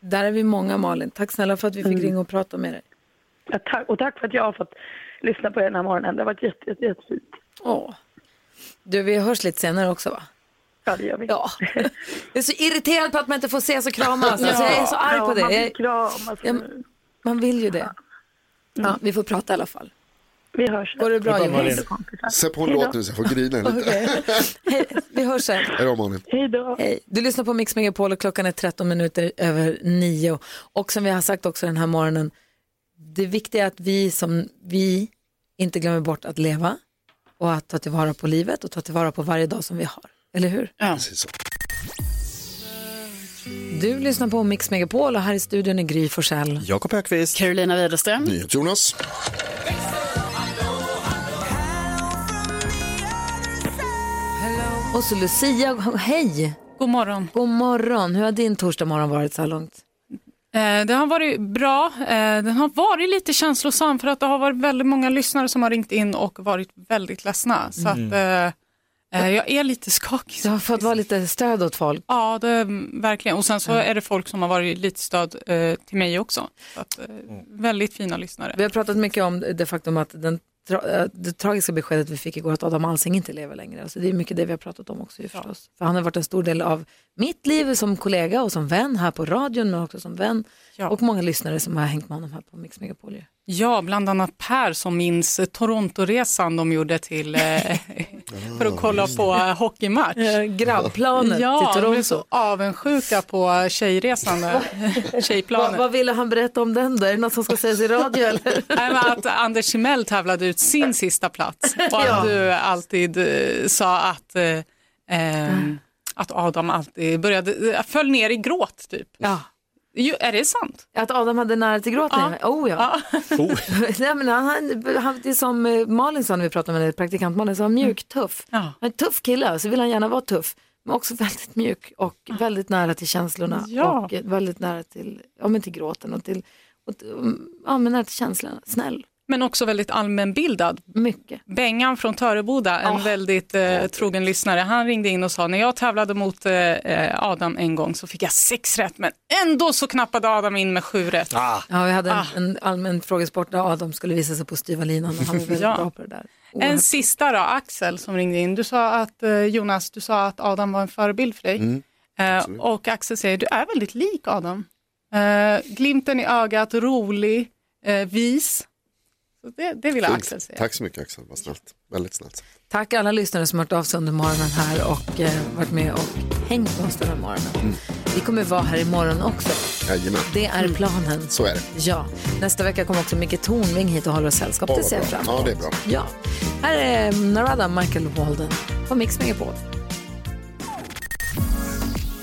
Där är vi många Malin. Tack snälla för att vi fick Mm. ringa och prata med dig. Ja, tack, och tack för att jag har fått lyssna på er den här morgonen. Det har varit jätte, jätte, jättefint. Åh. Du, vi hörs lite senare också va? Ja, det gör vi. Ja. Jag är så irriterad på att man inte får ses och kramas. Alltså, jag är så arg Ja, på det. man vill kramas. jag, man vill ju det. Ja, vi får prata i alla fall. Vi hörs. Går det bra Jonas? Sätt på en låt nu så jag får grina lite. Hej, vi hörs sen. Hej då Malin. Hej då. Hej. Du lyssnar på Mix Megapol och klockan är 13 minuter över 9. Och som vi har sagt också den här morgonen, det viktiga är att vi som vi inte glömmer bort att leva och att ta tillvara på livet och ta tillvara på varje dag som vi har. Eller hur? Precis så. Du lyssnar på Mix Megapol och här i studion är Gry Forssell. Jakob Ökvist. Carolina Widerström. Jonas. Och så Lucia, hej! God morgon. God morgon. Hur har din torsdag morgon varit så här långt? Eh, det har varit bra. Eh, den har varit lite känslosam för att det har varit väldigt många lyssnare som har ringt in och varit väldigt ledsna. Så Mm. att, eh, jag är lite skakig. Du har fått vara lite stöd åt folk. Ja, det, verkligen. Och sen så är det folk som har varit lite stöd till mig också. Så att, eh, väldigt fina lyssnare. Vi har pratat mycket om det faktum att den tra- äh, det tragiska beskedet vi fick igår att Adam Alsing inte lever längre. Alltså det är mycket det vi har pratat om också ju förstås. För han har varit en stor del av mitt liv som kollega och som vän här på radion men också som vän. Och många lyssnare som har hängt med honom här på Mix Megapol. Ja, bland annat Per som minns eh, Torontoresan de gjorde till eh, för att kolla på eh, hockeymatch. Grabbplanet ja, till de är Toronto. så avundsjuka på tjejresan, där. Vad, tjejplanet. vad ville han berätta om den då? Är det något som ska sägas i radio eller? Nej, men att Anders Timell tävlade ut sin sista plats och att Ja. du alltid eh, sa att, eh, ehm, att Adam alltid började, eh, föll ner i gråt typ. Ja. Jo, är det sant? Att Adam hade nära till gråten? Ja. Oh ja. Nej, men han, han, han, det är som eh, Malin sa när vi pratade med henne, praktikant Malin, så han Mm. mjuk, tuff. Han är en tuff kille, så vill han gärna vara tuff. Men också väldigt mjuk och väldigt nära till känslorna Ja. och eh, väldigt nära till, ja, men till gråten och till, och, till- ja, men nära till känslorna. Snäll. Men också väldigt allmänbildad. Mycket. Bengan från Töreboda, en väldigt eh, trogen lyssnare, han ringde in och sa när jag tävlade mot eh, eh, Adam en gång så fick jag sex rätt men ändå så knappade Adam in med sju rätt. Ja, vi hade en, Ah. en allmän frågesport där Adam skulle visa sig på styva linan och han var väldigt Ja. bra på det där. En Oerhört. sista då, Axel som ringde in. Du sa att, eh, Jonas, du sa att Adam var en förebild för dig. Mm, Eh, och Axel säger, du är väldigt lik Adam. Eh, glimten i ögat, rolig, eh, vis. Så det, det vill Fint. Axel säga. Tack så mycket Axel, vad snällt. Väldigt snällt. Tack alla lyssnare som har hört av sig under morgonen här och eh, varit med och hängt med oss den här morgonen. Vi kommer vara här imorgon också. Jajamän. Det är planen. Så är det. Ja, nästa vecka kommer också Micke Tornving hit och håller oss sällskap. Det ser jag fram emot. Ja, det är bra. Ja. Här är Narada Michael Walden på Mix Megapol.